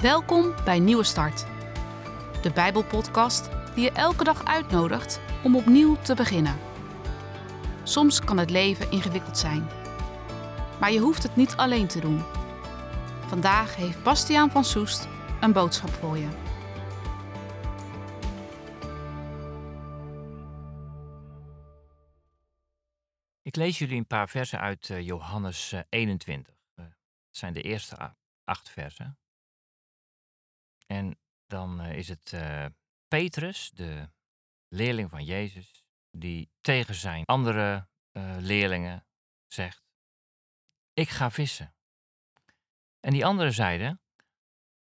Welkom bij Nieuwe Start, de Bijbelpodcast die je elke dag uitnodigt om opnieuw te beginnen. Soms kan het leven ingewikkeld zijn, maar je hoeft het niet alleen te doen. Vandaag heeft Bastiaan van Soest een boodschap voor je. Ik lees jullie een paar versen uit uh, Johannes uh, 21. Uh, het zijn de eerste acht versen. En dan is het Petrus, de leerling van Jezus, die tegen zijn andere leerlingen zegt: Ik ga vissen. En die anderen zeiden: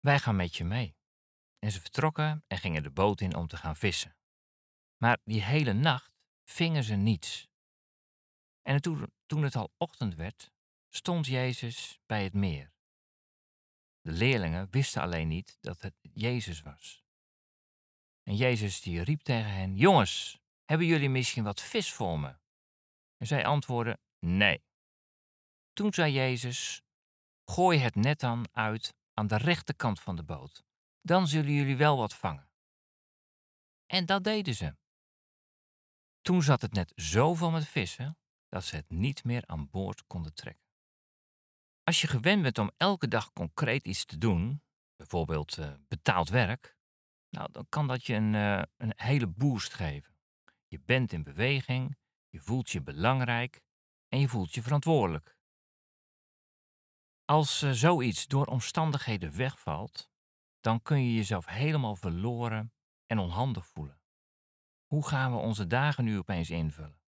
Wij gaan met je mee. En ze vertrokken en gingen de boot in om te gaan vissen. Maar die hele nacht vingen ze niets. En toen, toen het al ochtend werd, stond Jezus bij het meer. De leerlingen wisten alleen niet dat het Jezus was. En Jezus die riep tegen hen: Jongens, hebben jullie misschien wat vis voor me? En zij antwoordden: Nee. Toen zei Jezus: Gooi het net dan uit aan de rechterkant van de boot. Dan zullen jullie wel wat vangen. En dat deden ze. Toen zat het net zo vol met vissen dat ze het niet meer aan boord konden trekken. Als je gewend bent om elke dag concreet iets te doen, bijvoorbeeld uh, betaald werk, nou, dan kan dat je een, uh, een hele boost geven. Je bent in beweging, je voelt je belangrijk en je voelt je verantwoordelijk. Als uh, zoiets door omstandigheden wegvalt, dan kun je jezelf helemaal verloren en onhandig voelen. Hoe gaan we onze dagen nu opeens invullen?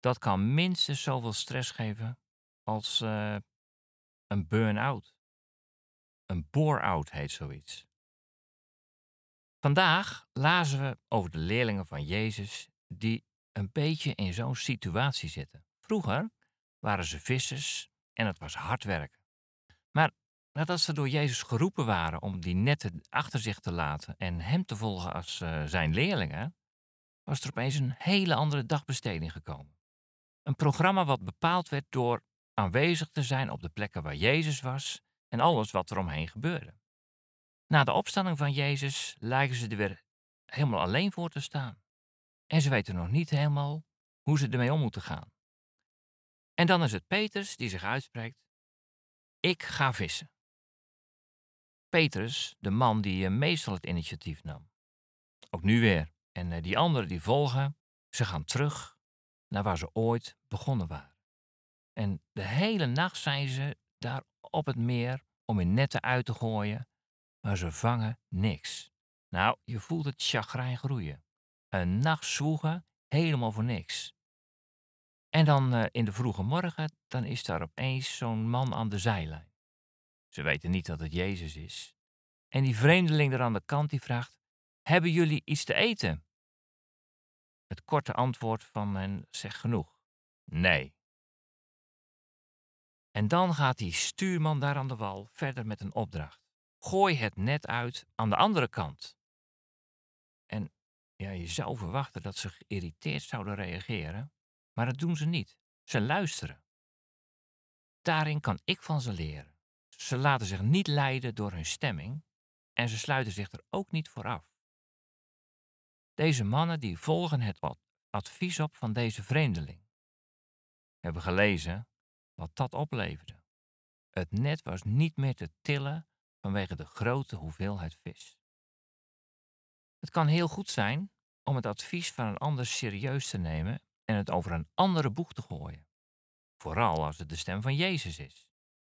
Dat kan minstens zoveel stress geven als uh, een burn-out. Een bore-out heet zoiets. Vandaag lazen we over de leerlingen van Jezus die een beetje in zo'n situatie zitten. Vroeger waren ze vissers en het was hard werken. Maar nadat ze door Jezus geroepen waren om die netten achter zich te laten en hem te volgen als uh, zijn leerlingen, was er opeens een hele andere dagbesteding gekomen. Een programma wat bepaald werd door aanwezig te zijn op de plekken waar Jezus was en alles wat er omheen gebeurde. Na de opstanding van Jezus lijken ze er weer helemaal alleen voor te staan. En ze weten nog niet helemaal hoe ze ermee om moeten gaan. En dan is het Petrus die zich uitspreekt: Ik ga vissen. Petrus, de man die meestal het initiatief nam. Ook nu weer. En die anderen die volgen, ze gaan terug naar waar ze ooit begonnen waren. En de hele nacht zijn ze daar op het meer om hun netten uit te gooien, maar ze vangen niks. Nou, je voelt het chagrijn groeien. Een nacht zwoegen, helemaal voor niks. En dan uh, in de vroege morgen, dan is daar opeens zo'n man aan de zijlijn. Ze weten niet dat het Jezus is. En die vreemdeling er aan de kant die vraagt: Hebben jullie iets te eten? Het korte antwoord van hen zegt genoeg. Nee. En dan gaat die stuurman daar aan de wal verder met een opdracht. Gooi het net uit aan de andere kant. En ja, je zou verwachten dat ze geïrriteerd zouden reageren, maar dat doen ze niet. Ze luisteren. Daarin kan ik van ze leren. Ze laten zich niet leiden door hun stemming en ze sluiten zich er ook niet voor af. Deze mannen die volgen het advies op van deze vreemdeling. We hebben gelezen wat dat opleverde. Het net was niet meer te tillen vanwege de grote hoeveelheid vis. Het kan heel goed zijn om het advies van een ander serieus te nemen en het over een andere boeg te gooien. Vooral als het de stem van Jezus is.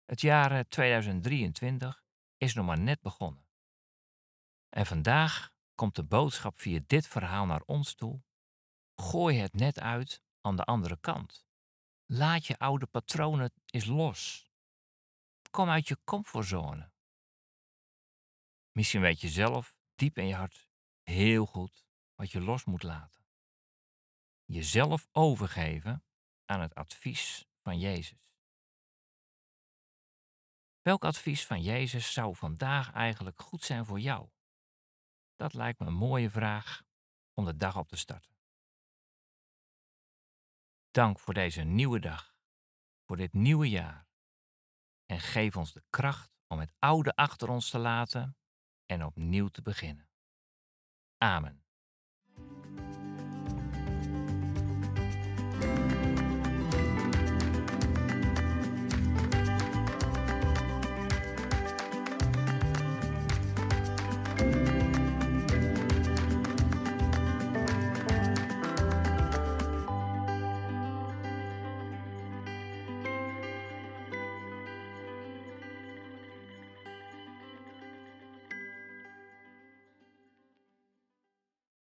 Het jaar 2023 is nog maar net begonnen. En vandaag komt de boodschap via dit verhaal naar ons toe. Gooi het net uit aan de andere kant. Laat je oude patronen eens los. Kom uit je comfortzone. Misschien weet je zelf diep in je hart heel goed wat je los moet laten. Jezelf overgeven aan het advies van Jezus. Welk advies van Jezus zou vandaag eigenlijk goed zijn voor jou? Dat lijkt me een mooie vraag om de dag op te starten. Dank voor deze nieuwe dag, voor dit nieuwe jaar. En geef ons de kracht om het oude achter ons te laten en opnieuw te beginnen. Amen.